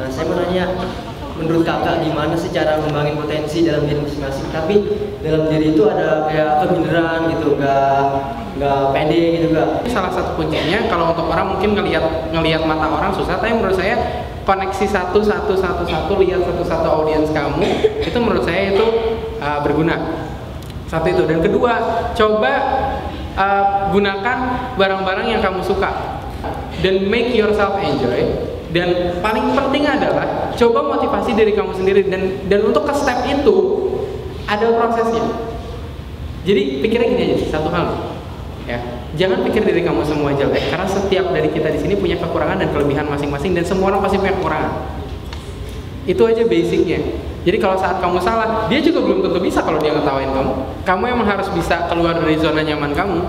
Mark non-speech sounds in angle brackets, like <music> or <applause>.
Nah, saya mau nanya, menurut kakak gimana sih cara ngembangin potensi dalam diri masing-masing? Tapi dalam diri itu ada kayak keminderan gitu, nggak nggak pede gitu gak? Salah satu kuncinya kalau untuk orang mungkin ngelihat ngelihat mata orang susah, tapi menurut saya koneksi satu satu satu satu lihat satu satu audiens kamu <laughs> itu menurut saya itu uh, berguna. Satu itu dan kedua coba uh, gunakan barang-barang yang kamu suka dan make yourself enjoy dan paling penting adalah coba motivasi diri kamu sendiri dan dan untuk ke step itu ada prosesnya. Jadi pikirnya gini aja satu hal ya. Jangan pikir diri kamu semua jelek karena setiap dari kita di sini punya kekurangan dan kelebihan masing-masing dan semua orang pasti punya kekurangan. Itu aja basicnya. Jadi kalau saat kamu salah dia juga belum tentu bisa kalau dia ngetawain kamu. Kamu emang harus bisa keluar dari zona nyaman kamu